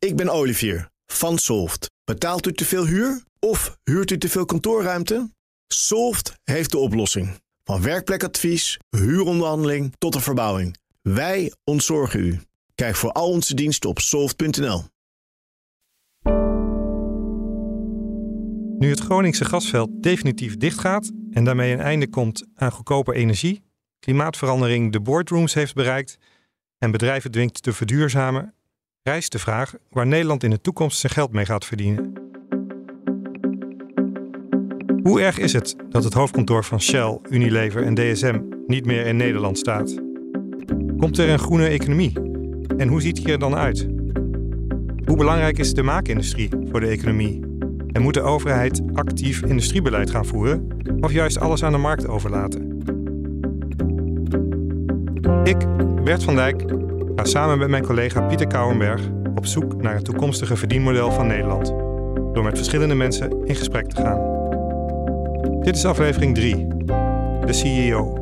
Ik ben Olivier van Solft. Betaalt u te veel huur of huurt u te veel kantoorruimte? Solft heeft de oplossing. Van werkplekadvies, huuronderhandeling tot de verbouwing. Wij ontzorgen u. Kijk voor al onze diensten op soft.nl. Nu het Groningse gasveld definitief dichtgaat en daarmee een einde komt aan goedkope energie, klimaatverandering de boardrooms heeft bereikt en bedrijven dwingt te verduurzamen, rijst de vraag waar Nederland in de toekomst zijn geld mee gaat verdienen. Hoe erg is het dat het hoofdkantoor van Shell, Unilever en DSM niet meer in Nederland staat? Komt er een groene economie? En hoe ziet die er dan uit? Hoe belangrijk is de maakindustrie voor de economie? En moet de overheid actief industriebeleid gaan voeren of juist alles aan de markt overlaten? Ik, Bert van Dijk, ga samen met mijn collega Pieter Kouwenberg op zoek naar het toekomstige verdienmodel van Nederland. Door met verschillende mensen in gesprek te gaan. Dit is aflevering 3, de CEO.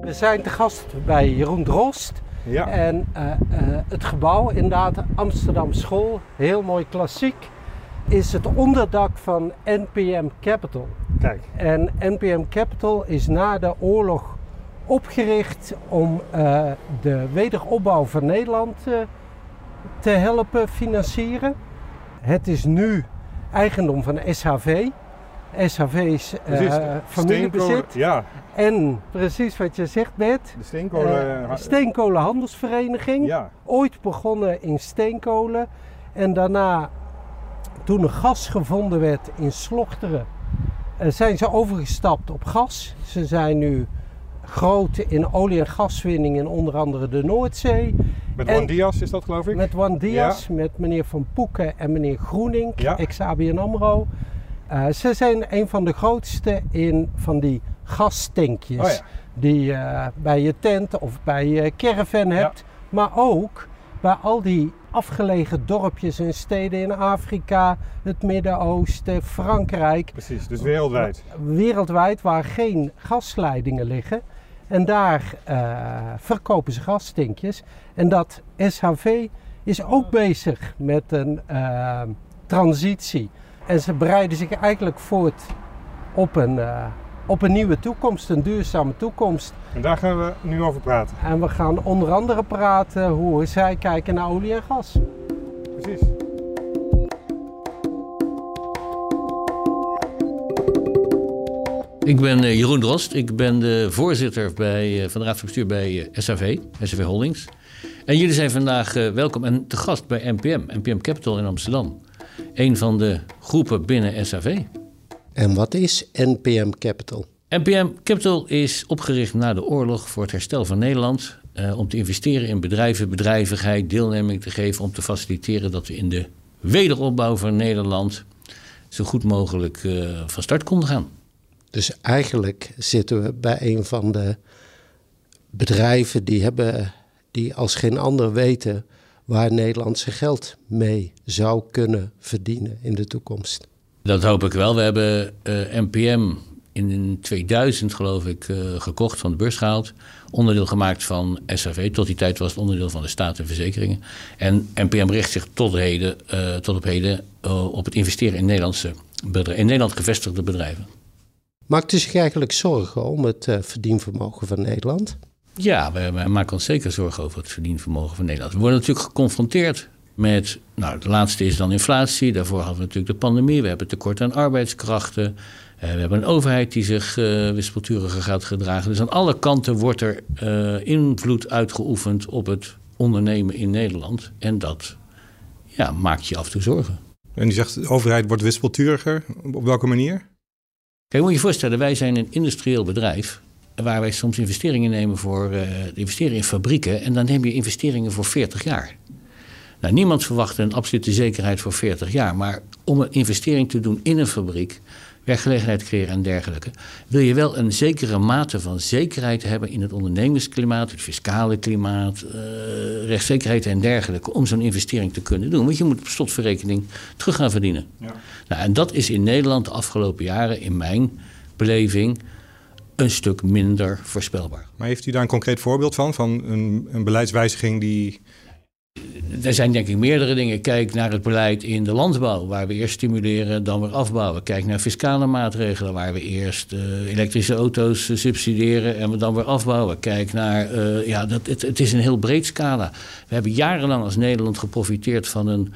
We zijn te gast bij Jeroen Drost. Ja. En uh, uh, het gebouw, inderdaad, Amsterdam School, heel mooi klassiek, is het onderdak van NPM Capital. Kijk. En NPM Capital is na de oorlog opgericht om uh, de wederopbouw van Nederland te helpen financieren. Het is nu eigendom van SHV. SHV is uh, familiebezit. Ja. En precies wat je zegt, Bert. De steenkolen... Uh, steenkolenhandelsvereniging. Ja. Ooit begonnen in steenkolen. En daarna, toen er gas gevonden werd in Slochteren, uh, zijn ze overgestapt op gas. Ze zijn nu groot in olie- en gaswinning in onder andere de Noordzee. Met Juan Diaz is dat geloof ik? Met Juan Diaz, ja. met meneer Van Poeken en meneer Groening, ja. ex-ABN AMRO. Uh, ze zijn een van de grootste in van die gastankjes oh ja. die je uh, bij je tent of bij je caravan hebt. Maar ook bij al die afgelegen dorpjes en steden in Afrika, het Midden-Oosten, Frankrijk. Precies, dus wereldwijd. Wereldwijd waar geen gasleidingen liggen. En daar uh, verkopen ze gastankjes. En dat SHV is ook bezig met een transitie. En ze bereiden zich eigenlijk voort op een, uh, op een nieuwe toekomst, een duurzame toekomst. En daar gaan we nu over praten. En we gaan onder andere praten hoe zij kijken naar olie en gas. Precies. Ik ben uh, Jeroen Drost. Ik ben de voorzitter bij, uh, van de Raad van Bestuur bij SAV, SAV Holdings. En jullie zijn vandaag welkom en te gast bij NPM, NPM Capital in Amsterdam een van de groepen binnen SAV. En wat is NPM Capital? NPM Capital is opgericht na de oorlog voor het herstel van Nederland. Om te investeren in bedrijven, bedrijvigheid, deelneming te geven. Om te faciliteren dat we in de wederopbouw van Nederland zo goed mogelijk van start konden gaan. Dus eigenlijk zitten we bij een van de bedrijven die hebben, die als geen ander weten waar Nederland zijn geld mee zou kunnen verdienen in de toekomst. Dat hoop ik wel. We hebben NPM in 2000 geloof ik uh, gekocht, van de beurs gehaald. Onderdeel gemaakt van SAV. Tot die tijd was het onderdeel van de staat en verzekeringen. En NPM richt zich tot, heden, uh, tot op heden op het investeren in, Nederlandse in Nederland gevestigde bedrijven. Maakt u zich eigenlijk zorgen om het verdienvermogen van Nederland? Ja, we, we, maken ons zeker zorgen over het verdienvermogen van Nederland. We worden natuurlijk geconfronteerd met, nou, het laatste is dan inflatie. Daarvoor hadden we natuurlijk de pandemie. We hebben tekort aan arbeidskrachten. Uh, we hebben een overheid die zich uh, wispelturiger gaat gedragen. Dus aan alle kanten wordt er uh, invloed uitgeoefend op het ondernemen in Nederland. En dat ja, maakt je af en toe zorgen. En die zegt, de overheid wordt wispelturiger. Op welke manier? Kijk, moet je je voorstellen, wij zijn een industrieel bedrijf waar wij soms investeringen nemen voor uh, investeren in fabrieken. En dan neem je investeringen voor 40 jaar. Nou, niemand verwacht een absolute zekerheid voor 40 jaar. Maar om een investering te doen in een fabriek, werkgelegenheid creëren en dergelijke, wil je wel een zekere mate van zekerheid hebben in het ondernemingsklimaat, het fiscale klimaat, uh, rechtszekerheid en dergelijke, om zo'n investering te kunnen doen. Want je moet op slotverrekening terug gaan verdienen. Ja. Nou, en dat is in Nederland de afgelopen jaren, in mijn beleving, een stuk minder voorspelbaar. Maar heeft u daar een concreet voorbeeld van? Van een, een beleidswijziging die. Er zijn denk ik meerdere dingen. Kijk naar het beleid in de landbouw, waar we eerst stimuleren, dan weer afbouwen. Kijk naar fiscale maatregelen, waar we eerst uh, elektrische auto's uh, subsidiëren en we dan weer afbouwen. Kijk naar, uh, ja, dat, het, het, is een heel breed scala. We hebben jarenlang als Nederland geprofiteerd van een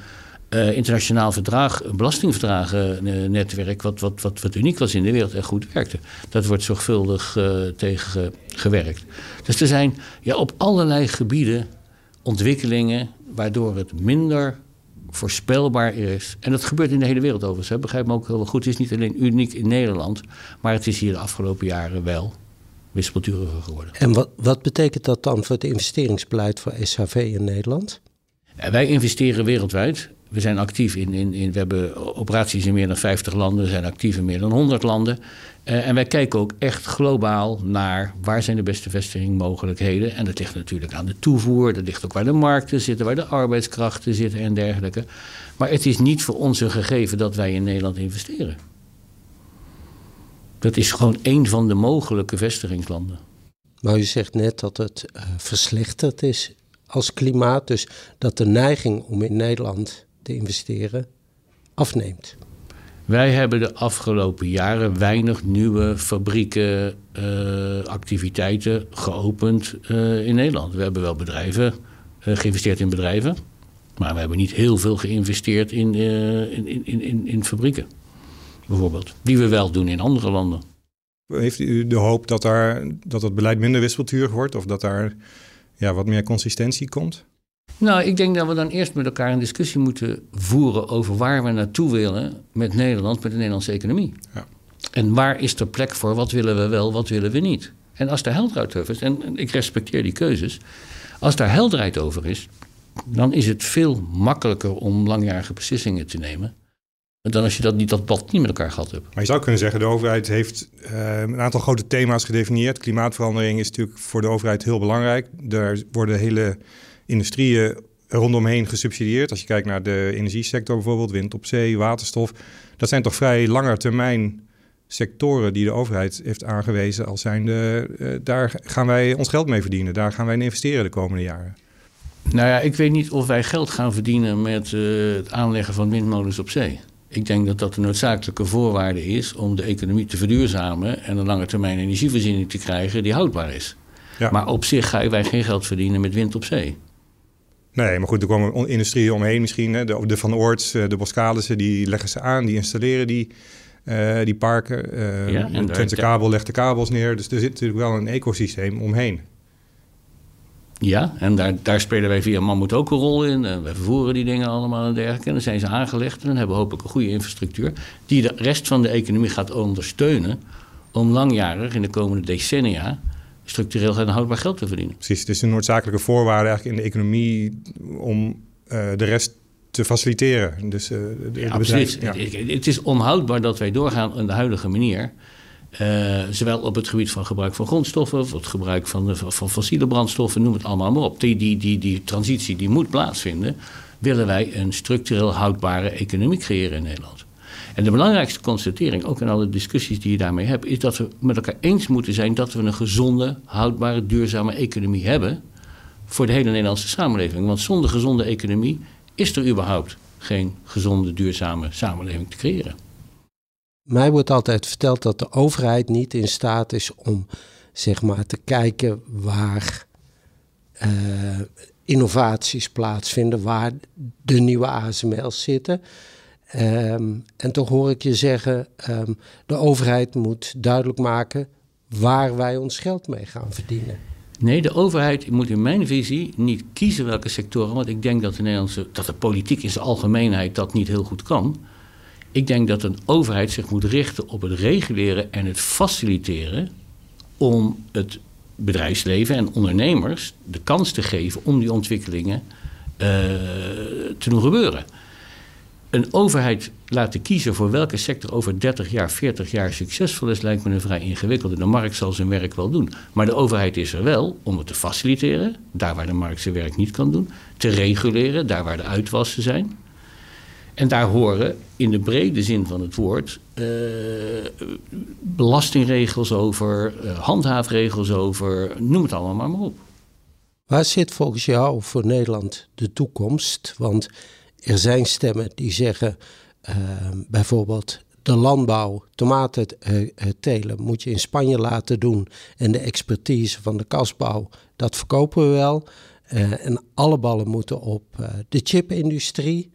internationaal verdrag, een belastingverdragennetwerk, wat, wat, wat, wat uniek was in de wereld en goed werkte. Dat wordt zorgvuldig tegen gewerkt. Dus er zijn ja, op allerlei gebieden ontwikkelingen waardoor het minder voorspelbaar is. En dat gebeurt in de hele wereld overigens. Hè. Begrijp me ook heel goed. Het is niet alleen uniek in Nederland, maar het is hier de afgelopen jaren wel wispelturiger geworden. En wat, wat betekent dat dan voor het investeringsbeleid voor SHV in Nederland? wij investeren wereldwijd we zijn actief in, in, in, we hebben operaties in meer dan 50 landen, we zijn actief in meer dan 100 landen. Uh, en wij kijken ook echt globaal naar waar zijn de beste vestigingmogelijkheden. En dat ligt natuurlijk aan de toevoer, dat ligt ook waar de markten zitten, waar de arbeidskrachten zitten en dergelijke. Maar het is niet voor ons een gegeven dat wij in Nederland investeren. Dat is gewoon één van de mogelijke vestigingslanden. Maar u zegt net dat het uh, verslechterd is als klimaat, dus dat de neiging om in Nederland te investeren afneemt. Wij hebben de afgelopen jaren weinig nieuwe fabrieken, uh, activiteiten geopend uh, in Nederland. We hebben wel bedrijven, uh, geïnvesteerd in bedrijven, maar we hebben niet heel veel geïnvesteerd in, in, in, in, in fabrieken, bijvoorbeeld. Die we wel doen in andere landen. Heeft u de hoop dat, daar, dat het beleid minder wispelturig wordt of dat daar ja, wat meer consistentie komt? Nou, ik denk dat we dan eerst met elkaar een discussie moeten voeren over waar we naartoe willen met Nederland, met de Nederlandse economie. Ja. En waar is er plek voor, wat willen we wel, wat willen we niet. En als daar helderheid over is, en ik respecteer die keuzes, als daar helderheid over is, dan is het veel makkelijker om langjarige beslissingen te nemen. Dan als je dat niet, dat pad niet met elkaar gehad hebt. Maar je zou kunnen zeggen, de overheid heeft uh, een aantal grote thema's gedefinieerd. Klimaatverandering is natuurlijk voor de overheid heel belangrijk. Daar worden hele industrieën rondomheen gesubsidieerd. Als je kijkt naar de energiesector bijvoorbeeld, wind op zee, waterstof. Dat zijn toch vrij langetermijn sectoren die de overheid heeft aangewezen als zijnde... Uh, daar gaan wij ons geld mee verdienen. Daar gaan wij in investeren de komende jaren. Nou ja, ik weet niet of wij geld gaan verdienen met uh, het aanleggen van windmolens op zee. Ik denk dat dat een noodzakelijke voorwaarde is om de economie te verduurzamen en een lange termijn energievoorziening te krijgen die houdbaar is. Ja. Maar op zich gaan wij geen geld verdienen met wind op zee. Nee, maar goed, er komen industrieën omheen misschien. Hè. De, de Van Oorts, eh, de Boskalissen, die leggen ze aan, die installeren die, uh, die parken. Uh, ja, en de Twente Kabel legt de kabels neer. Dus er zit natuurlijk wel een ecosysteem omheen. Ja, en daar, daar spelen wij via Mammoet ook een rol in. En wij vervoeren die dingen allemaal en dergelijke. En dan zijn ze aangelegd en dan hebben we hopelijk een goede infrastructuur... die de rest van de economie gaat ondersteunen... om langjarig in de komende decennia structureel en houdbaar geld te verdienen. Precies, het is een noodzakelijke voorwaarde eigenlijk in de economie om uh, de rest te faciliteren. Dus, uh, de, ja. Het, het, is onhoudbaar dat wij doorgaan op de huidige manier. Uh, zowel op het gebied van gebruik van grondstoffen, of het gebruik van, de, van fossiele brandstoffen, noem het allemaal maar op. Die, die, die, die transitie die moet plaatsvinden, willen wij een structureel houdbare economie creëren in Nederland. En de belangrijkste constatering, ook in alle discussies die je daarmee hebt, is dat we met elkaar eens moeten zijn dat we een gezonde, houdbare, duurzame economie hebben voor de hele Nederlandse samenleving. Want zonder gezonde economie is er überhaupt geen gezonde, duurzame samenleving te creëren. Mij wordt altijd verteld dat de overheid niet in staat is om zeg maar te kijken waar uh, innovaties plaatsvinden, waar de nieuwe ASML's zitten. Um, en toch hoor ik je zeggen, um, de overheid moet duidelijk maken waar wij ons geld mee gaan verdienen. Nee, de overheid moet in mijn visie niet kiezen welke sectoren, want ik denk dat de, Nederlandse, dat de politiek in zijn algemeenheid dat niet heel goed kan. Ik denk dat een overheid zich moet richten op het reguleren en het faciliteren om het bedrijfsleven en ondernemers de kans te geven om die ontwikkelingen uh, te doen gebeuren een overheid laten kiezen voor welke sector over 30 jaar, 40 jaar succesvol is, lijkt me een vrij ingewikkelde. De markt zal zijn werk wel doen. Maar de overheid is er wel om het te faciliteren, daar waar de markt zijn werk niet kan doen, te reguleren, daar waar de uitwassen zijn. En daar horen in de brede zin van het woord uh, belastingregels over, uh, handhaafregels over, noem het allemaal maar op. Waar zit volgens jou voor Nederland de toekomst? Want er zijn stemmen die zeggen uh, bijvoorbeeld de landbouw, tomaten uh, telen moet je in Spanje laten doen en de expertise van de kasbouw, dat verkopen we wel. Uh, en alle ballen moeten op de chipindustrie.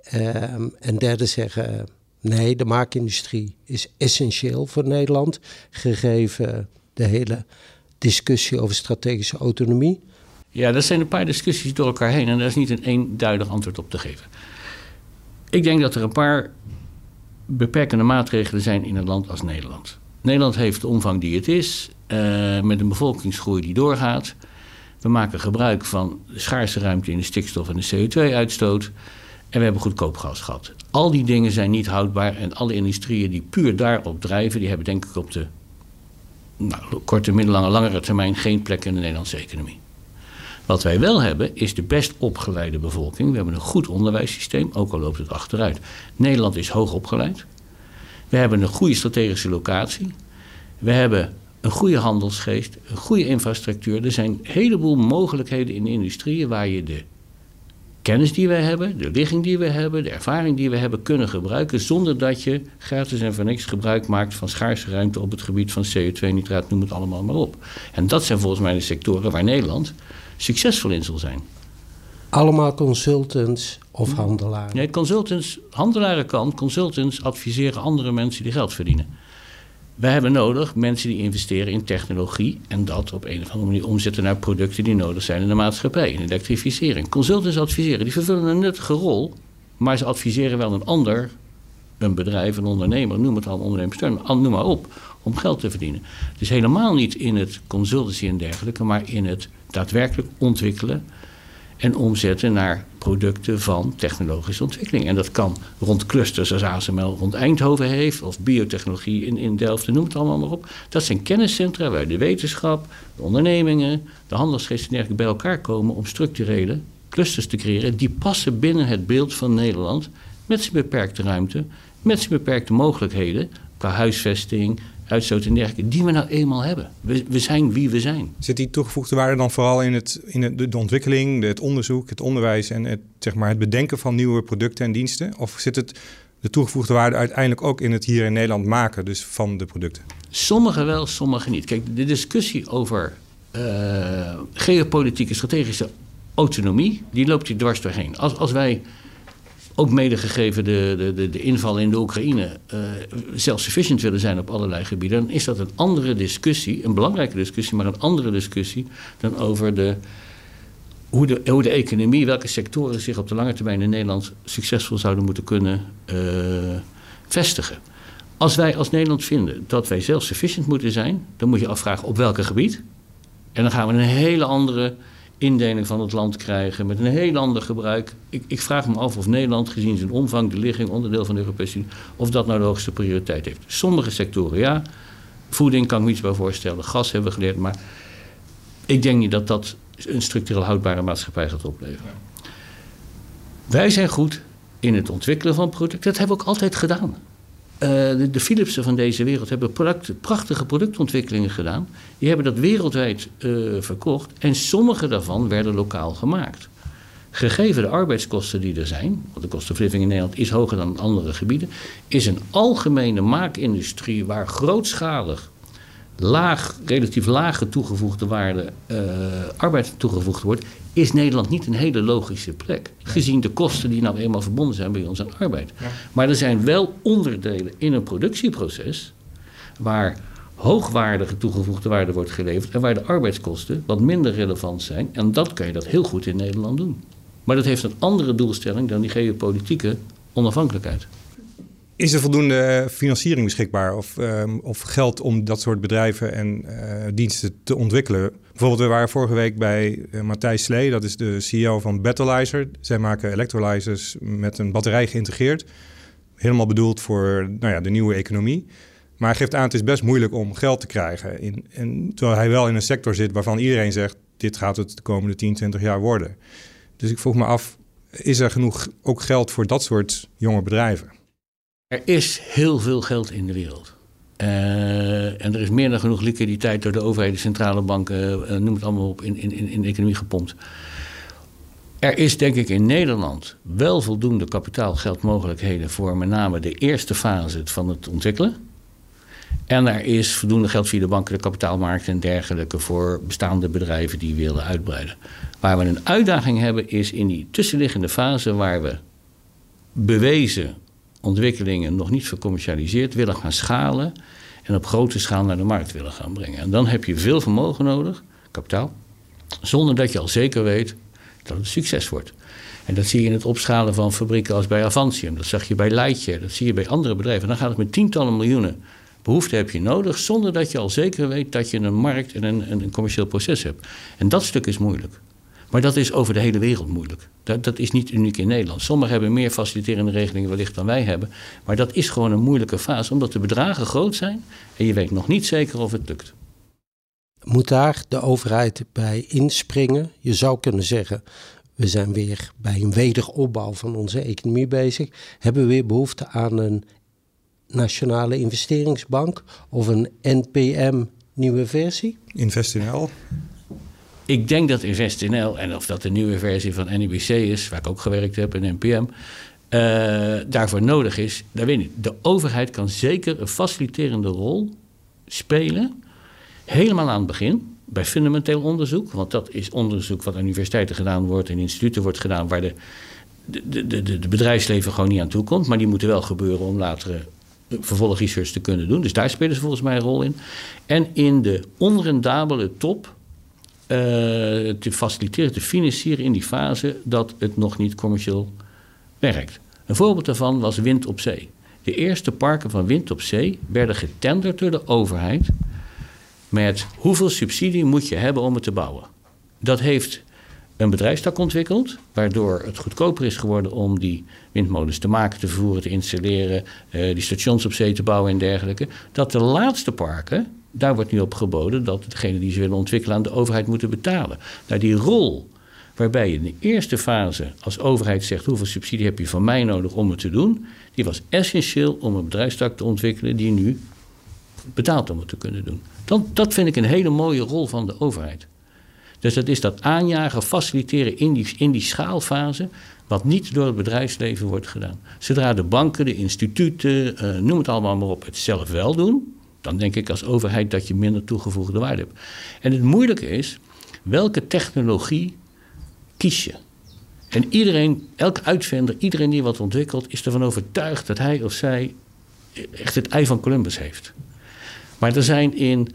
Ehm, en derde zeggen nee, de maakindustrie is essentieel voor Nederland, gegeven de hele discussie over strategische autonomie. Ja, dat zijn een paar discussies door elkaar heen en daar is niet een eenduidig antwoord op te geven. Ik denk dat er een paar beperkende maatregelen zijn in een land als Nederland. Nederland heeft de omvang die het is, uh, met een bevolkingsgroei die doorgaat. We maken gebruik van de schaarse ruimte in de stikstof en de CO2-uitstoot. En we hebben goedkoop gas gehad. Al die dingen zijn niet houdbaar en alle industrieën die puur daarop drijven, die hebben denk ik op de nou, korte, middellange, langere termijn geen plek in de Nederlandse economie. Wat wij wel hebben, is de best opgeleide bevolking. We hebben een goed onderwijssysteem, ook al loopt het achteruit. Nederland is hoog opgeleid. We hebben een goede strategische locatie. We hebben een goede handelsgeest, een goede infrastructuur. Er zijn een heleboel mogelijkheden in de industrieën waar je de kennis die wij hebben, de ligging die we hebben, de ervaring die we hebben kunnen gebruiken zonder dat je gratis en voor niks gebruik maakt van schaarse ruimte op het gebied van CO2-nitraat, noem het allemaal maar op. En dat zijn volgens mij de sectoren waar Nederland succesvol in zal zijn. Allemaal consultants of handelaren? Nee, consultants, handelaren kan, consultants adviseren andere mensen die geld verdienen. Wij hebben nodig mensen die investeren in technologie en dat op een of andere manier omzetten naar producten die nodig zijn in de maatschappij, in elektrificering. Consultants adviseren, die vervullen een nuttige rol, maar ze adviseren wel een ander, een bedrijf, een ondernemer, noem het al, ondernemersteun, noem maar op, om geld te verdienen. Dus helemaal niet in het consultancy en dergelijke, maar in het daadwerkelijk ontwikkelen en omzetten naar producten van technologische ontwikkeling. En dat kan rond clusters als ASML rond Eindhoven heeft, of biotechnologie in, in Delft, noem het allemaal maar op. Dat zijn kenniscentra waar de wetenschap, de ondernemingen, de handelsgeest en bij elkaar komen om structurele clusters te creëren die passen binnen het beeld van Nederland met zijn beperkte ruimte, met zijn beperkte mogelijkheden qua huisvesting, uitstoot en dergelijke, die we nou eenmaal hebben. We, we zijn wie we zijn. Zit die toegevoegde waarde dan vooral in, het, in de, de ontwikkeling, het onderzoek, het onderwijs en het, zeg maar, het bedenken van nieuwe producten en diensten? Of zit het de toegevoegde waarde uiteindelijk ook in het hier in Nederland maken dus van de producten? Sommige wel, sommige niet. Kijk, de discussie over uh, geopolitieke strategische autonomie, die loopt hier dwars doorheen. Als, als wij ook medegegeven de, de, de, inval in de Oekraïne, uh, self-sufficient willen zijn op allerlei gebieden, dan is dat een andere discussie, een belangrijke discussie, maar een andere discussie dan over de, hoe, de, hoe de economie, welke sectoren zich op de lange termijn in Nederland succesvol zouden moeten kunnen uh, vestigen. Als wij als Nederland vinden dat wij self-sufficient moeten zijn, dan moet je afvragen op welk gebied. En dan gaan we een hele andere indeling van het land krijgen met een heel ander gebruik. Ik, ik, vraag me af of Nederland, gezien zijn omvang, de ligging, onderdeel van de Europese Unie, of dat nou de hoogste prioriteit heeft. Sommige sectoren ja. Voeding kan ik me iets bij voorstellen. Gas hebben we geleerd. Maar ik denk niet dat dat een structureel houdbare maatschappij gaat opleveren. Wij zijn goed in het ontwikkelen van producten. Dat hebben we ook altijd gedaan. Uh, de, de, Philipsen van deze wereld hebben product, prachtige productontwikkelingen gedaan. Die hebben dat wereldwijd uh, verkocht. En sommige daarvan werden lokaal gemaakt. Gegeven de arbeidskosten die er zijn, want de kost of living in Nederland is hoger dan in andere gebieden, is een algemene maakindustrie waar grootschalig, laag, relatief lage toegevoegde waarde uh, arbeid toegevoegd wordt, is Nederland niet een hele logische plek. Gezien de kosten die nou eenmaal verbonden zijn bij onze arbeid. Maar er zijn wel onderdelen in een productieproces waar hoogwaardige toegevoegde waarde wordt geleverd en waar de arbeidskosten wat minder relevant zijn. En dat kan je dat heel goed in Nederland doen. Maar dat heeft een andere doelstelling dan die geopolitieke onafhankelijkheid. Is er voldoende financiering beschikbaar of, um, of geld om dat soort bedrijven en uh, diensten te ontwikkelen? Bijvoorbeeld, we waren vorige week bij uh, Matthijs Slee, dat is de CEO van Battleizer. Zij maken electrolyzers met een batterij geïntegreerd. Helemaal bedoeld voor nou ja, de nieuwe economie. Maar hij geeft aan, het is best moeilijk om geld te krijgen. In, terwijl hij wel in een sector zit waarvan iedereen zegt, dit gaat het de komende 10, 20 jaar worden. Dus ik vroeg me af, is er genoeg ook geld voor dat soort jonge bedrijven? Er is heel veel geld in de wereld. en er is meer dan genoeg liquiditeit door de overheid, de centrale banken, noem het allemaal op, in, in, in de economie gepompt. Er is denk ik in Nederland wel voldoende kapitaalgeldmogelijkheden voor met name de eerste fase van het ontwikkelen. En er is voldoende geld via de banken, de kapitaalmarkten en dergelijke voor bestaande bedrijven die willen uitbreiden. Waar we een uitdaging hebben is in die tussenliggende fase waar we bewezen ontwikkelingen nog niet vercommercialiseerd willen gaan schalen en op grote schaal naar de markt willen gaan brengen. En dan heb je veel vermogen nodig, kapitaal, zonder dat je al zeker weet dat het succes wordt. En dat zie je in het opschalen van fabrieken als bij Avantium. Dat zag je bij Leitje, dat zie je bij andere bedrijven. Dan gaat het met tientallen miljoenen behoefte heb je nodig, zonder dat je al zeker weet dat je een markt en een, een commercieel proces hebt. En dat stuk is moeilijk. Maar dat is over de hele wereld moeilijk. Dat, dat is niet uniek in Nederland. Sommigen hebben meer faciliterende regelingen wellicht dan wij hebben. Maar dat is gewoon een moeilijke fase, omdat de bedragen groot zijn en je weet nog niet zeker of het lukt. Moet daar de overheid bij inspringen? Je zou kunnen zeggen, we zijn weer bij een wederopbouw van onze economie bezig. Hebben we weer behoefte aan een Nationale Investeringsbank of een NPM nieuwe versie? InvestNL. Ik denk dat InvestNL, en of dat de nieuwe versie van NIBC is, waar ik ook gewerkt heb in NPM, eh, daarvoor nodig is, daar weet ik. De overheid kan zeker een faciliterende rol spelen, helemaal aan het begin, bij fundamenteel onderzoek. Want dat is onderzoek wat aan universiteiten gedaan wordt en instituten wordt gedaan, waar de, de, de, de, bedrijfsleven gewoon niet aan toe komt. Maar die moeten wel gebeuren om later vervolgresearch te kunnen doen. Dus daar spelen ze volgens mij een rol in. En in de onrendabele top te faciliteren, te financieren in die fase dat het nog niet commercieel werkt. Een voorbeeld daarvan was wind op zee. De eerste parken van wind op zee werden getenderd door de overheid met hoeveel subsidie moet je hebben om het te bouwen. Dat heeft een bedrijfstak ontwikkeld, waardoor het goedkoper is geworden om die windmolens te maken, te vervoeren, te installeren, uh, die stations op zee te bouwen en dergelijke. Dat de laatste parken, daar wordt nu op geboden dat degene die ze willen ontwikkelen aan de overheid moeten betalen. Nou, die rol waarbij je in de eerste fase als overheid zegt hoeveel subsidie heb je van mij nodig om het te doen, die was essentieel om een bedrijfstak te ontwikkelen die nu betaalt om het te kunnen doen. Dat, dat vind ik een hele mooie rol van de overheid. Dus dat is dat aanjagen, faciliteren in die, in die schaalfase, wat niet door het bedrijfsleven wordt gedaan. Zodra de banken, de instituten, uh, noem het allemaal maar op, het zelf wel doen, dan denk ik als overheid dat je minder toegevoegde waarde hebt. En het moeilijke is, welke technologie kies je? En iedereen, elke uitvinder, iedereen die wat ontwikkelt, is ervan overtuigd dat hij of zij echt het ei van Columbus heeft. Maar er zijn in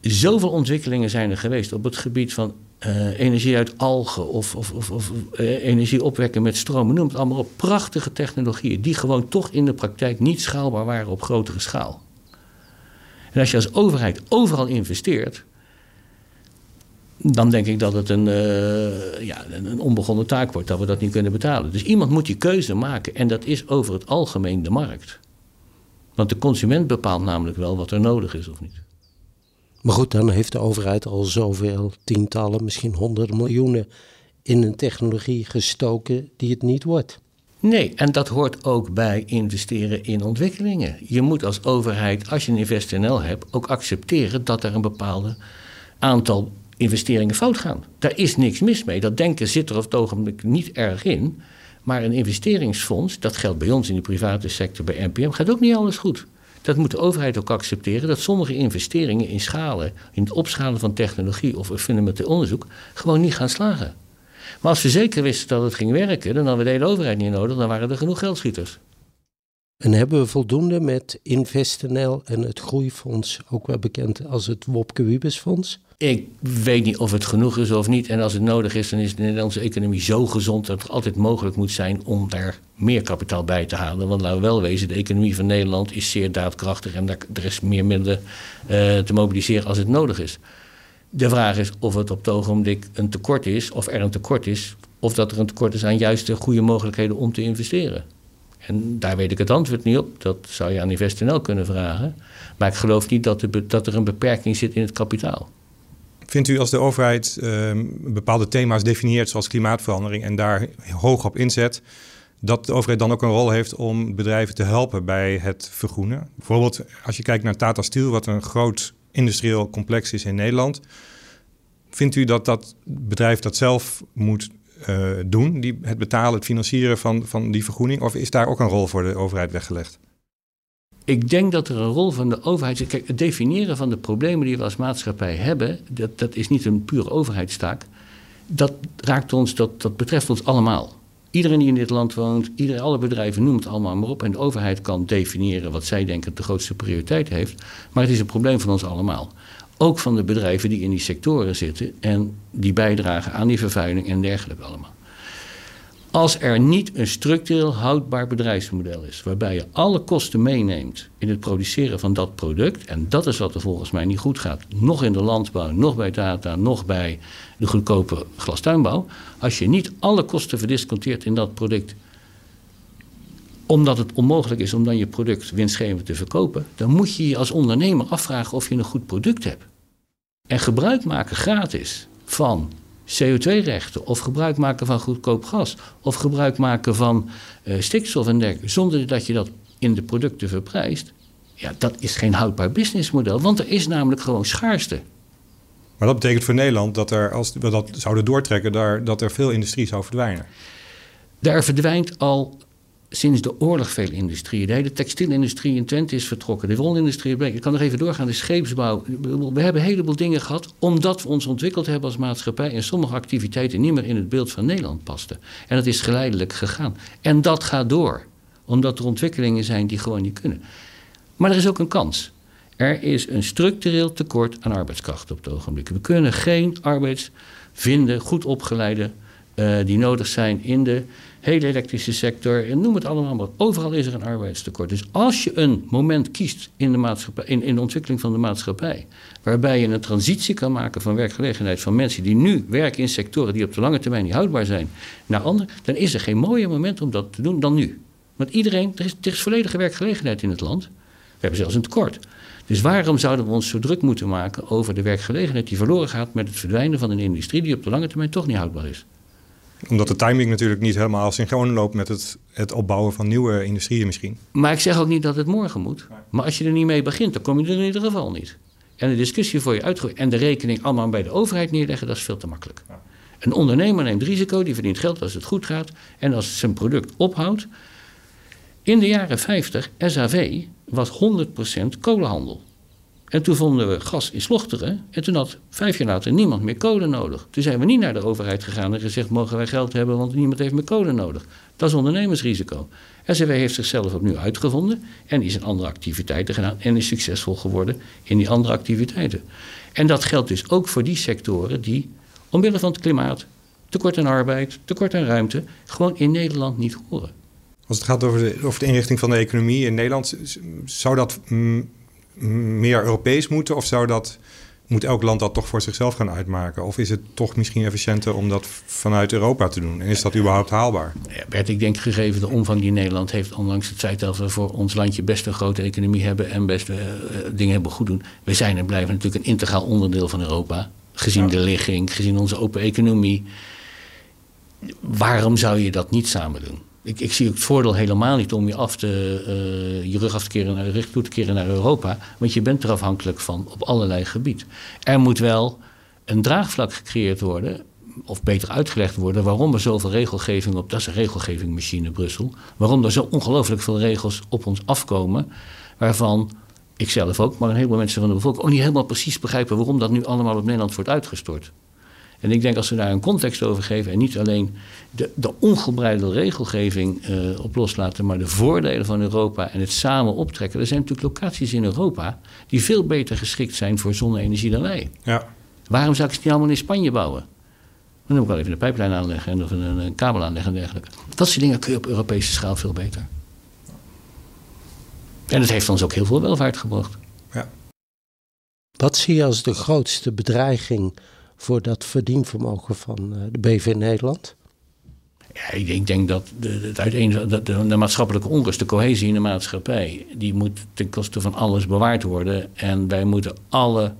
zoveel ontwikkelingen zijn er geweest op het gebied van uh, energie uit algen of, of, of, of uh, energie opwekken met stroom. Noem het allemaal op. Prachtige technologieën die gewoon toch in de praktijk niet schaalbaar waren op grotere schaal. En als je als overheid overal investeert, dan denk ik dat het een, uh, ja, een onbegonnen taak wordt dat we dat niet kunnen betalen. Dus iemand moet die keuze maken en dat is over het algemeen de markt. Want de consument bepaalt namelijk wel wat er nodig is of niet. Maar goed, dan heeft de overheid al zoveel tientallen, misschien honderden miljoenen in een technologie gestoken die het niet wordt. Nee, en dat hoort ook bij investeren in ontwikkelingen. Je moet als overheid, als je een InvestNL hebt, ook accepteren dat er een bepaalde aantal investeringen fout gaan. Daar is niks mis mee. Dat denken zit er op het ogenblik niet erg in. Maar een investeringsfonds, dat geldt bij ons in de private sector, bij NPM, gaat ook niet alles goed. Dat moet de overheid ook accepteren, dat sommige investeringen in schalen, in het opschalen van technologie of fundamenteel onderzoek, gewoon niet gaan slagen. Maar als we zeker wisten dat het ging werken, dan hadden we de hele overheid niet nodig, dan waren er genoeg geldschieters. En hebben we voldoende met InvestNL en het Groeifonds, ook wel bekend als het Wopke Wiebesfonds? Ik weet niet of het genoeg is of niet. En als het nodig is, dan is de Nederlandse economie zo gezond dat het altijd mogelijk moet zijn om daar meer kapitaal bij te halen. Want laten we wel wezen, de economie van Nederland is zeer daadkrachtig en er is meer middelen uh, te mobiliseren als het nodig is. De vraag is of het op het ogenblik een tekort is, of er een tekort is, of dat er een tekort is aan juist de goede mogelijkheden om te investeren. En daar weet ik het antwoord niet op. Dat zou je aan InvestNL kunnen vragen. Maar ik geloof niet dat, dat er een beperking zit in het kapitaal. Vindt u als de overheid uh, bepaalde thema's definieert, zoals klimaatverandering, en daar hoog op inzet, dat de overheid dan ook een rol heeft om bedrijven te helpen bij het vergroenen. Bijvoorbeeld als je kijkt naar Tata Steel, wat een groot industrieel complex is in Nederland. Vindt u dat dat bedrijf dat zelf moet uh, doen, die, het betalen, het financieren van, van die vergroening? Of is daar ook een rol voor de overheid weggelegd? Ik denk dat er een rol van de overheid is. Kijk, het definiëren van de problemen die we als maatschappij hebben, dat, dat is niet een pure overheidstaak. Dat raakt ons, dat, dat betreft ons allemaal. Iedereen die in dit land woont, iedereen, alle bedrijven, noem het allemaal maar op. En de overheid kan definiëren wat zij denken de grootste prioriteit heeft. Maar het is een probleem van ons allemaal. Ook van de bedrijven die in die sectoren zitten en die bijdragen aan die vervuiling en dergelijke allemaal. Als er niet een structureel houdbaar bedrijfsmodel is, waarbij je alle kosten meeneemt in het produceren van dat product, en dat is wat er volgens mij niet goed gaat, nog in de landbouw, nog bij data, nog bij de goedkope glastuinbouw, als je niet alle kosten verdisconteert in dat product, omdat het onmogelijk is om dan je product winstgevend te verkopen, dan moet je je als ondernemer afvragen of je een goed product hebt. En gebruik maken gratis van CO2-rechten of gebruik maken van goedkoop gas of gebruik maken van uh, stikstof en dergelijke, zonder dat je dat in de producten verprijst, ja, dat is geen houdbaar businessmodel, want er is namelijk gewoon schaarste. Maar dat betekent voor Nederland dat er, als we dat zouden doortrekken, daar, dat er veel industrie zou verdwijnen. Daar verdwijnt al sinds de oorlog veel industrieën. De hele textielindustrie in Twente is vertrokken. De wolindustrie, ik kan nog even doorgaan, de scheepsbouw. We hebben een heleboel dingen gehad omdat we ons ontwikkeld hebben als maatschappij... en sommige activiteiten niet meer in het beeld van Nederland pasten. En dat is geleidelijk gegaan. En dat gaat door, omdat er ontwikkelingen zijn die gewoon niet kunnen. Maar er is ook een kans. Er is een structureel tekort aan arbeidskrachten op het ogenblik. We kunnen geen arbeids vinden, goed opgeleide, uh, die nodig zijn in de hele elektrische sector, en noem het allemaal maar. Overal is er een arbeidstekort. Dus als je een moment kiest in de, maatschappij, in, in ontwikkeling van de maatschappij, waarbij je een transitie kan maken van werkgelegenheid van mensen die nu werken in sectoren die op de lange termijn niet houdbaar zijn, naar andere, dan is er geen mooier moment om dat te doen dan nu. Want iedereen, er is, er is volledige werkgelegenheid in het land. We hebben zelfs een tekort. Dus waarom zouden we ons zo druk moeten maken over de werkgelegenheid die verloren gaat met het verdwijnen van een industrie die op de lange termijn toch niet houdbaar is? Omdat de timing natuurlijk niet helemaal synchroon loopt met het, het opbouwen van nieuwe industrieën misschien. Maar ik zeg ook niet dat het morgen moet. Maar als je er niet mee begint, dan kom je er in ieder geval niet. En de discussie voor je uitgooien en de rekening allemaal bij de overheid neerleggen, dat is veel te makkelijk. Een ondernemer neemt risico, die verdient geld als het goed gaat. En als het zijn product ophoudt. In de jaren 50, SAV was 100% kolenhandel. En toen vonden we gas in Slochteren. En toen had vijf jaar later niemand meer kolen nodig. Toen zijn we niet naar de overheid gegaan en gezegd: mogen wij geld hebben, want niemand heeft meer kolen nodig. Dat is ondernemersrisico. SW heeft zichzelf opnieuw uitgevonden en is in andere activiteiten gedaan en is succesvol geworden in die andere activiteiten. En dat geldt dus ook voor die sectoren die, omwille van het klimaat, tekort aan arbeid, tekort aan ruimte, gewoon in Nederland niet horen. Als het gaat over de, de inrichting van de economie in Nederland, zou dat mm, meer Europees moeten? Of zou dat, moet elk land dat toch voor zichzelf gaan uitmaken? Of is het toch misschien efficiënter om dat vanuit Europa te doen? En is dat überhaupt haalbaar? Ja, Bert, ik denk gegeven de omvang die Nederland heeft, ondanks het feit dat we voor ons landje best een grote economie hebben en best uh, dingen hebben goed doen. We zijn en blijven natuurlijk een integraal onderdeel van Europa. Gezien de ligging, gezien onze open economie. Waarom zou je dat niet samen doen? Ik, zie het voordeel helemaal niet om je, af te, uh, je rug af te keren, rug toe te keren naar Europa. Want je bent er afhankelijk van op allerlei gebied. Er moet wel een draagvlak gecreëerd worden, of beter uitgelegd worden, waarom er zoveel regelgeving op, dat is een regelgevingmachine Brussel, waarom er zo ongelooflijk veel regels op ons afkomen, waarvan ik zelf ook, maar een heleboel mensen van de bevolking ook niet helemaal precies begrijpen waarom dat nu allemaal op Nederland wordt uitgestort. En ik denk als we daar een context over geven en niet alleen de, de ongebreidelde regelgeving uh, op loslaten, maar de voordelen van Europa en het samen optrekken. Er zijn natuurlijk locaties in Europa die veel beter geschikt zijn voor zonne-energie dan wij. Ja. Waarom zou ik ze niet allemaal in Spanje bouwen? Dan moet ik wel even een pijplijn aanleggen of een, een, kabel aanleggen en dergelijke. Dat soort dingen kun je op Europese schaal veel beter. En het heeft ons ook heel veel welvaart gebracht. Ja. Wat zie je als de grootste bedreiging voor dat verdienvermogen van eh, de BV Nederland? Ja, ik denk dat de, het uiteen, de, de, maatschappelijke onrust, de cohesie in de maatschappij, die moet ten koste van alles bewaard worden. En wij moeten alle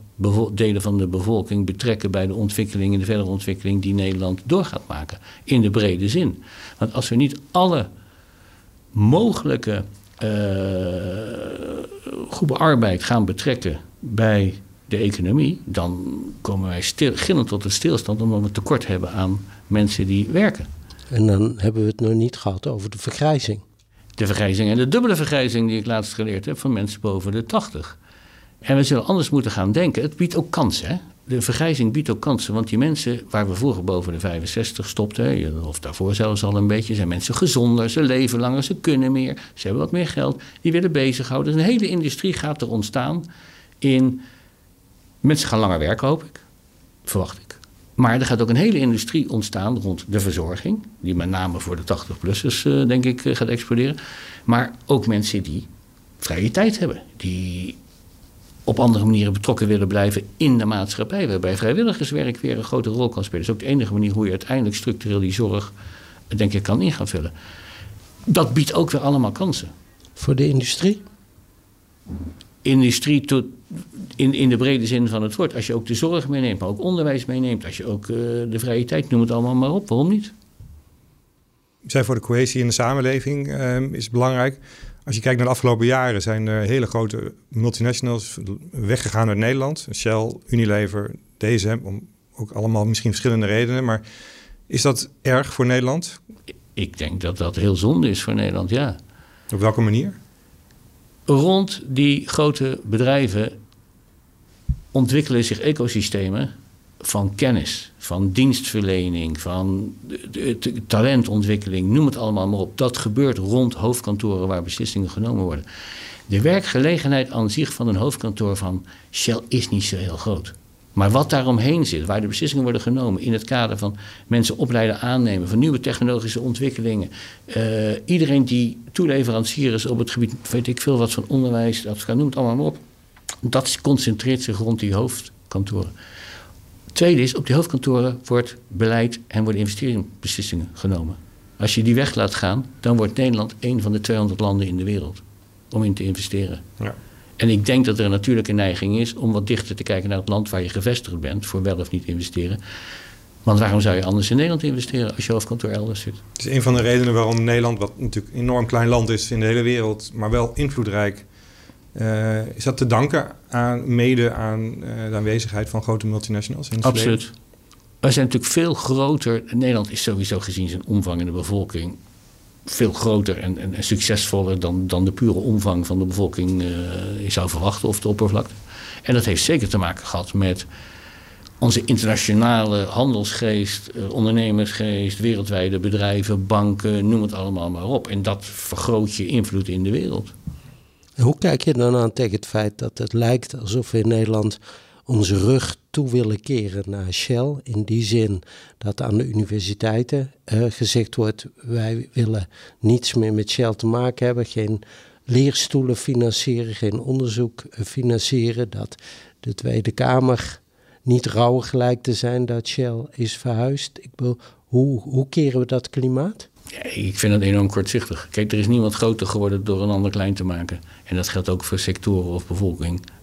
delen van de bevolking betrekken bij de ontwikkeling en de verdere ontwikkeling die Nederland door gaat maken. In de brede zin. Want als we niet alle mogelijke uh, groepen arbeid gaan betrekken bij de economie, dan komen wij stil, gillend tot een stilstand omdat we tekort hebben aan mensen die werken. En dan hebben we het nog niet gehad over de vergrijzing. De vergrijzing en de dubbele vergrijzing die ik laatst geleerd heb van mensen boven de 80. En we zullen anders moeten gaan denken. Het biedt ook kansen. Hè? De vergrijzing biedt ook kansen. Want die mensen waar we vroeger boven de 65 stopten, of daarvoor zelfs al een beetje, zijn mensen gezonder, ze leven langer, ze kunnen meer, ze hebben wat meer geld, die willen bezighouden. Dus een hele industrie gaat er ontstaan in. Mensen gaan langer werken, hoop ik. Verwacht ik. Maar er gaat ook een hele industrie ontstaan rond de verzorging, die met name voor de 80-plussers, uh, denk ik, uh, gaat exploderen. Maar ook mensen die vrije tijd hebben, die op andere manieren betrokken willen blijven in de maatschappij. Waarbij vrijwilligerswerk weer een grote rol kan spelen. Dat is ook de enige manier hoe je uiteindelijk structureel die zorg, denk ik, kan in gaan vullen. Dat biedt ook weer allemaal kansen. Voor de industrie? Industrie tot, in, in de brede zin van het woord. Als je ook de zorg meeneemt, maar ook onderwijs meeneemt. Als je ook uh, de vrije tijd, noem het allemaal maar op. Waarom niet? Zij voor de cohesie in de samenleving uh, is belangrijk. Als je kijkt naar de afgelopen jaren zijn er hele grote multinationals weggegaan uit Nederland. Shell, Unilever, DSM, om ook allemaal misschien verschillende redenen. Maar is dat erg voor Nederland? Ik denk dat dat heel zonde is voor Nederland, ja. Op welke manier? Rond die grote bedrijven ontwikkelen zich ecosystemen van kennis, van dienstverlening, van talentontwikkeling, noem het allemaal maar op. Dat gebeurt rond hoofdkantoren waar beslissingen genomen worden. De werkgelegenheid aan zich van een hoofdkantoor van Shell is niet zo heel groot. Maar wat daaromheen zit, waar de beslissingen worden genomen in het kader van mensen opleiden, aannemen, van nieuwe technologische ontwikkelingen. Uh, iedereen die toeleverancier is op het gebied, weet ik veel wat van onderwijs, dat noem het allemaal maar op. Dat concentreert zich rond die hoofdkantoren. Tweede is, op die hoofdkantoren wordt beleid en worden investeringsbeslissingen genomen. Als je die weg laat gaan, dan wordt Nederland een van de 200 landen in de wereld om in te investeren. Ja. En ik denk dat er een natuurlijke neiging is om wat dichter te kijken naar het land waar je gevestigd bent, voor wel of niet investeren. Want waarom zou je anders in Nederland investeren als je hoofdkantoor elders zit? Het is een van de redenen waarom Nederland, wat natuurlijk een enorm klein land is in de hele wereld, maar wel invloedrijk, uh, is dat te danken aan, mede aan uh, de aanwezigheid van grote multinationals in het Absoluut. Verleden? Wij zijn natuurlijk veel groter. Nederland is sowieso gezien zijn omvang in de bevolking veel groter en, en, succesvoller dan, dan de pure omvang van de bevolking uh, zou verwachten of de oppervlakte. En dat heeft zeker te maken gehad met onze internationale handelsgeest, ondernemersgeest, wereldwijde bedrijven, banken, noem het allemaal maar op. En dat vergroot je invloed in de wereld. Hoe kijk je dan aan tegen het feit dat het lijkt alsof we in Nederland onze rug toe willen keren naar Shell? In die zin dat aan de universiteiten uh, gezegd wordt: wij willen niets meer met Shell te maken hebben, geen leerstoelen financieren, geen onderzoek eh, financieren. Dat de Tweede Kamer niet rouwig gelijk te zijn dat Shell is verhuisd. Ik bedoel, hoe, hoe keren we dat klimaat? Ik vind dat enorm kortzichtig. Kijk, er is niemand groter geworden door een ander klein te maken. En dat geldt ook voor sectoren of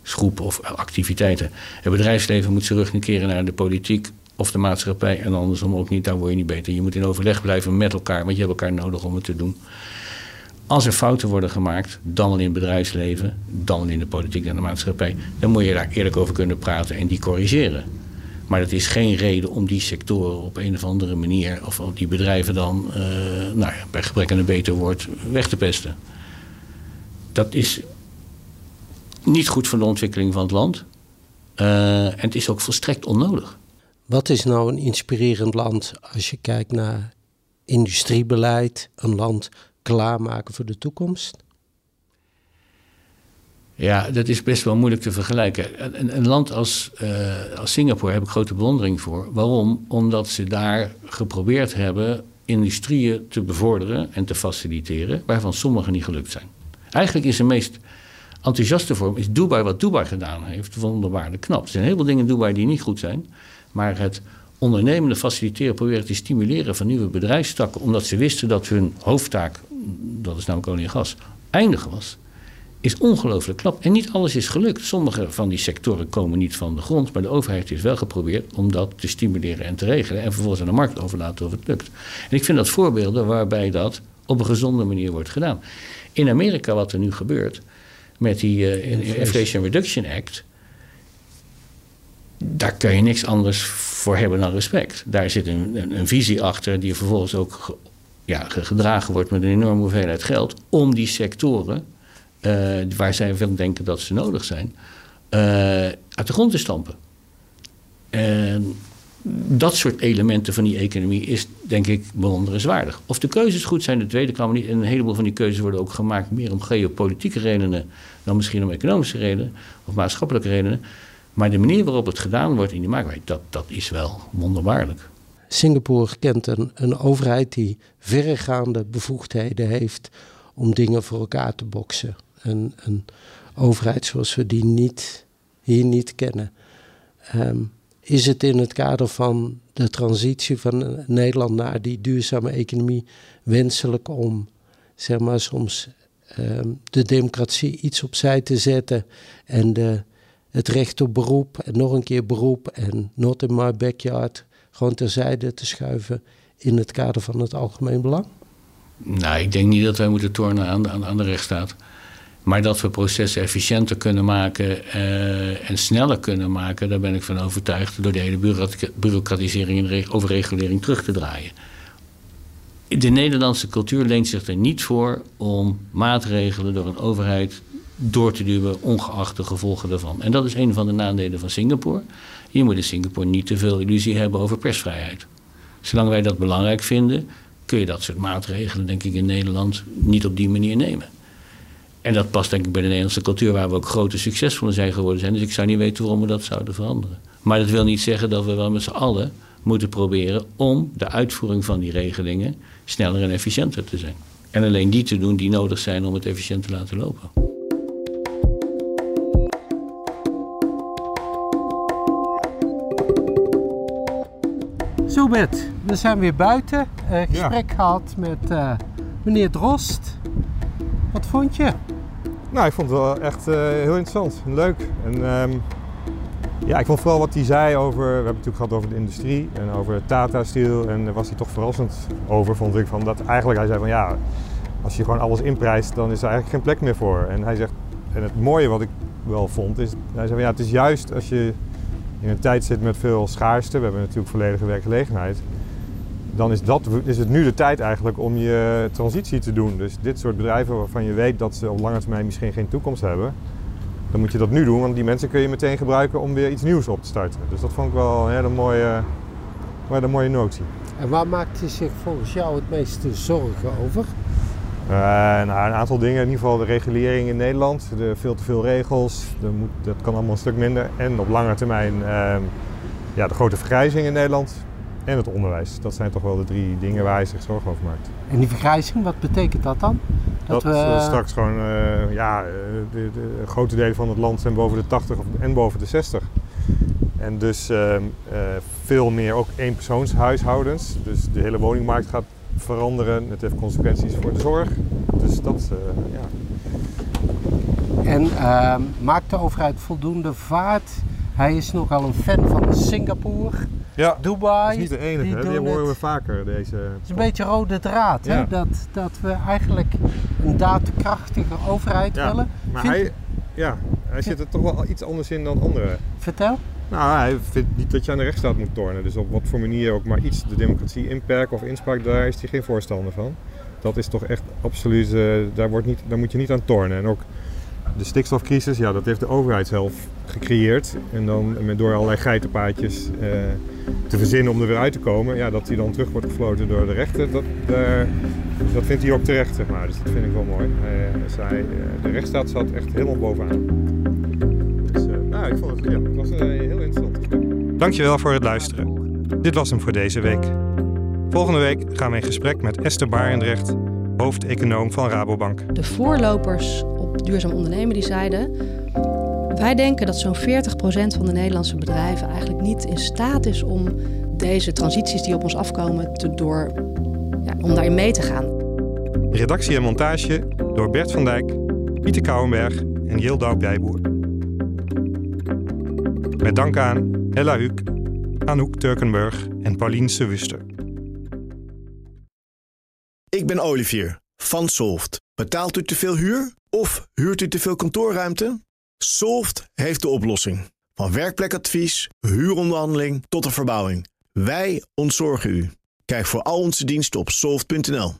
bevolkingsgroepen of activiteiten. Het bedrijfsleven moet zijn rug keren naar de politiek of de maatschappij. En andersom ook niet, daar word je niet beter. Je moet in overleg blijven met elkaar, want je hebt elkaar nodig om het te doen. Als er fouten worden gemaakt, dan in het bedrijfsleven, dan in de politiek en de maatschappij, dan moet je daar eerlijk over kunnen praten en die corrigeren. Maar dat is geen reden om die sectoren op een of andere manier, of die bedrijven dan, uh, nou ja, bij gebrek aan een beter woord, weg te pesten. Dat is niet goed voor de ontwikkeling van het land. Uh, en het is ook volstrekt onnodig. Wat is nou een inspirerend land als je kijkt naar industriebeleid, een land klaarmaken voor de toekomst? Ja, dat is best wel moeilijk te vergelijken. Een, een land als, uh, als Singapore heb ik grote bewondering voor. Waarom? Omdat ze daar geprobeerd hebben industrieën te bevorderen en te faciliteren, waarvan sommige niet gelukt zijn. Eigenlijk is de meest enthousiaste vorm is Dubai, wat Dubai gedaan heeft, wonderbaarlijk knap. Er zijn heel veel dingen in Dubai die niet goed zijn, maar het ondernemende faciliteren, proberen te stimuleren van nieuwe bedrijfstakken, omdat ze wisten dat hun hoofdtaak, dat is namelijk olie en gas, eindig was is ongelooflijk knap. En niet alles is gelukt. Sommige van die sectoren komen niet van de grond, maar de overheid heeft wel geprobeerd om dat te stimuleren en te regelen. En vervolgens aan de markt overlaten of het lukt. En ik vind dat voorbeelden waarbij dat op een gezonde manier wordt gedaan. In Amerika, wat er nu gebeurt met die uh, Inflation Reduction Act, daar kun je niks anders voor hebben dan respect. Daar zit een, een, een visie achter die vervolgens ook ja, gedragen wordt met een enorme hoeveelheid geld om die sectoren, uh, waar zij veel denken dat ze nodig zijn, uh, uit de grond te stampen. En dat soort elementen van die economie is denk ik bewonderenswaardig. Of de keuzes goed zijn, de tweede kamer niet. En een heleboel van die keuzes worden ook gemaakt meer om geopolitieke redenen dan misschien om economische redenen of maatschappelijke redenen. Maar de manier waarop het gedaan wordt in die markt, dat, dat is wel wonderbaarlijk. Singapore kent een, een overheid die verregaande bevoegdheden heeft om dingen voor elkaar te boksen. Een, een overheid zoals we die niet, hier niet kennen. Um, is het in het kader van de transitie van Nederland naar die duurzame economie wenselijk om, zeg maar, soms um, de democratie iets opzij te zetten en de, het recht op beroep en nog een keer beroep en not in my backyard gewoon terzijde te schuiven in het kader van het algemeen belang? Nou, ik denk niet dat wij moeten tornen aan de, aan de rechtsstaat. Maar dat we processen efficiënter kunnen maken uh, en sneller kunnen maken, daar ben ik van overtuigd door de hele bureaucratisering en overregulering terug te draaien. De Nederlandse cultuur leent zich er niet voor om maatregelen door een overheid door te duwen, ongeacht de gevolgen daarvan. En dat is een van de nadelen van Singapore. Je moet in Singapore niet te veel illusie hebben over persvrijheid. Zolang wij dat belangrijk vinden, kun je dat soort maatregelen, denk ik, in Nederland niet op die manier nemen. En dat past denk ik bij de Nederlandse cultuur, waar we ook grote succesvolle zijn geworden zijn. Dus ik zou niet weten waarom we dat zouden veranderen. Maar dat wil niet zeggen dat we wel met z'n allen moeten proberen om de uitvoering van die regelingen sneller en efficiënter te zijn. En alleen die te doen die nodig zijn om het efficiënt te laten lopen. Zo Bert, we zijn weer buiten. Uh, gesprek gehad met uh, meneer Drost. Wat vond je? Nou, ik vond het wel echt uh, heel interessant en leuk. En, um, ja, ik vond vooral wat hij zei over, we hebben het natuurlijk gehad over de industrie en over Tata Steel. En daar was hij toch verrassend over, vond ik. Van dat eigenlijk, hij zei van ja, als je gewoon alles inprijst, dan is er eigenlijk geen plek meer voor. En hij zegt, en het mooie wat ik wel vond, is, hij zei van ja, het is juist als je in een tijd zit met veel schaarste, we hebben natuurlijk volledige werkgelegenheid dan is, dat, is het nu de tijd eigenlijk om je transitie te doen. Dus dit soort bedrijven waarvan je weet dat ze op lange termijn misschien geen toekomst hebben, dan moet je dat nu doen, want die mensen kun je meteen gebruiken om weer iets nieuws op te starten. Dus dat vond ik wel een hele mooie, een mooie notie. En waar maakt hij zich volgens jou het meeste zorgen over? Uh, nou, een aantal dingen. In ieder geval de regulering in Nederland. De, veel te veel regels. Moet, dat kan allemaal een stuk minder. En op lange termijn uh, ja, de grote vergrijzing in Nederland en het onderwijs. Dat zijn toch wel de drie dingen waar hij zich zorgen over maakt. En die vergrijzing, wat betekent dat dan? Dat, dat we eh, straks gewoon, uh, ja, eh, de, de, grote delen van het land zijn boven de 80 en boven de 60. En dus uh, veel meer ook eenpersoonshuishoudens. Dus de hele woningmarkt gaat veranderen. Het heeft consequenties voor de zorg. Dus dat, ja. En ehm, maakt de overheid voldoende vaart? Hij is nogal een fan van Singapore. Ja, Dubai. Dat is niet de enige, die, die horen we vaker. Deze... Het is een beetje rode draad, hè? Dat, dat we eigenlijk een daadkrachtige overheid ja, willen. Maar hij, ja, hij zit er toch wel iets anders in dan anderen. Vertel. Nou, hij vindt niet dat je aan de rechtsstaat moet tornen. Dus op wat voor manier ook maar iets de democratie inperken of inspraak, daar is hij geen voorstander van. Dat is toch echt absoluut, uh, daar, wordt niet, daar moet je niet aan tornen. En ook de stikstofcrisis, ja, dat heeft de overheid zelf gecreëerd. En dan met door allerlei geitenpaadjes uh, te verzinnen om er weer uit te komen. Ja, dat die dan terug wordt gefloten door de rechter, dat, dat vindt hij ook terecht, zeg maar. Dus dat vind ik wel mooi. Uh, de rechtsstaat zat echt helemaal bovenaan. Dus nou, ik vond het, ja, het was heel interessant Dankjewel voor het luisteren. Dit was hem voor deze week. Volgende week gaan we in gesprek met Esther Barendrecht, hoofdeconoom van Rabobank. De voorlopers op duurzaam ondernemen die zeiden... wij denken dat zo'n 40% van de Nederlandse bedrijven eigenlijk niet in staat is om deze transities die op ons afkomen te door, ja, om daarin mee te gaan. Redactie en montage door Bert van Dijk, Pieter Kouwenberg en Jildau Bijboer. Met dank aan Hella Huuk, Anouk Turkenburg en Pauline Sewuster. Ik ben Olivier van Solft. Betaalt u te veel huur of huurt u te veel kantoorruimte? Solft heeft de oplossing. Van werkplekadvies, huuronderhandeling tot de verbouwing. Wij ontzorgen u. Kijk voor al onze diensten op soft.nl.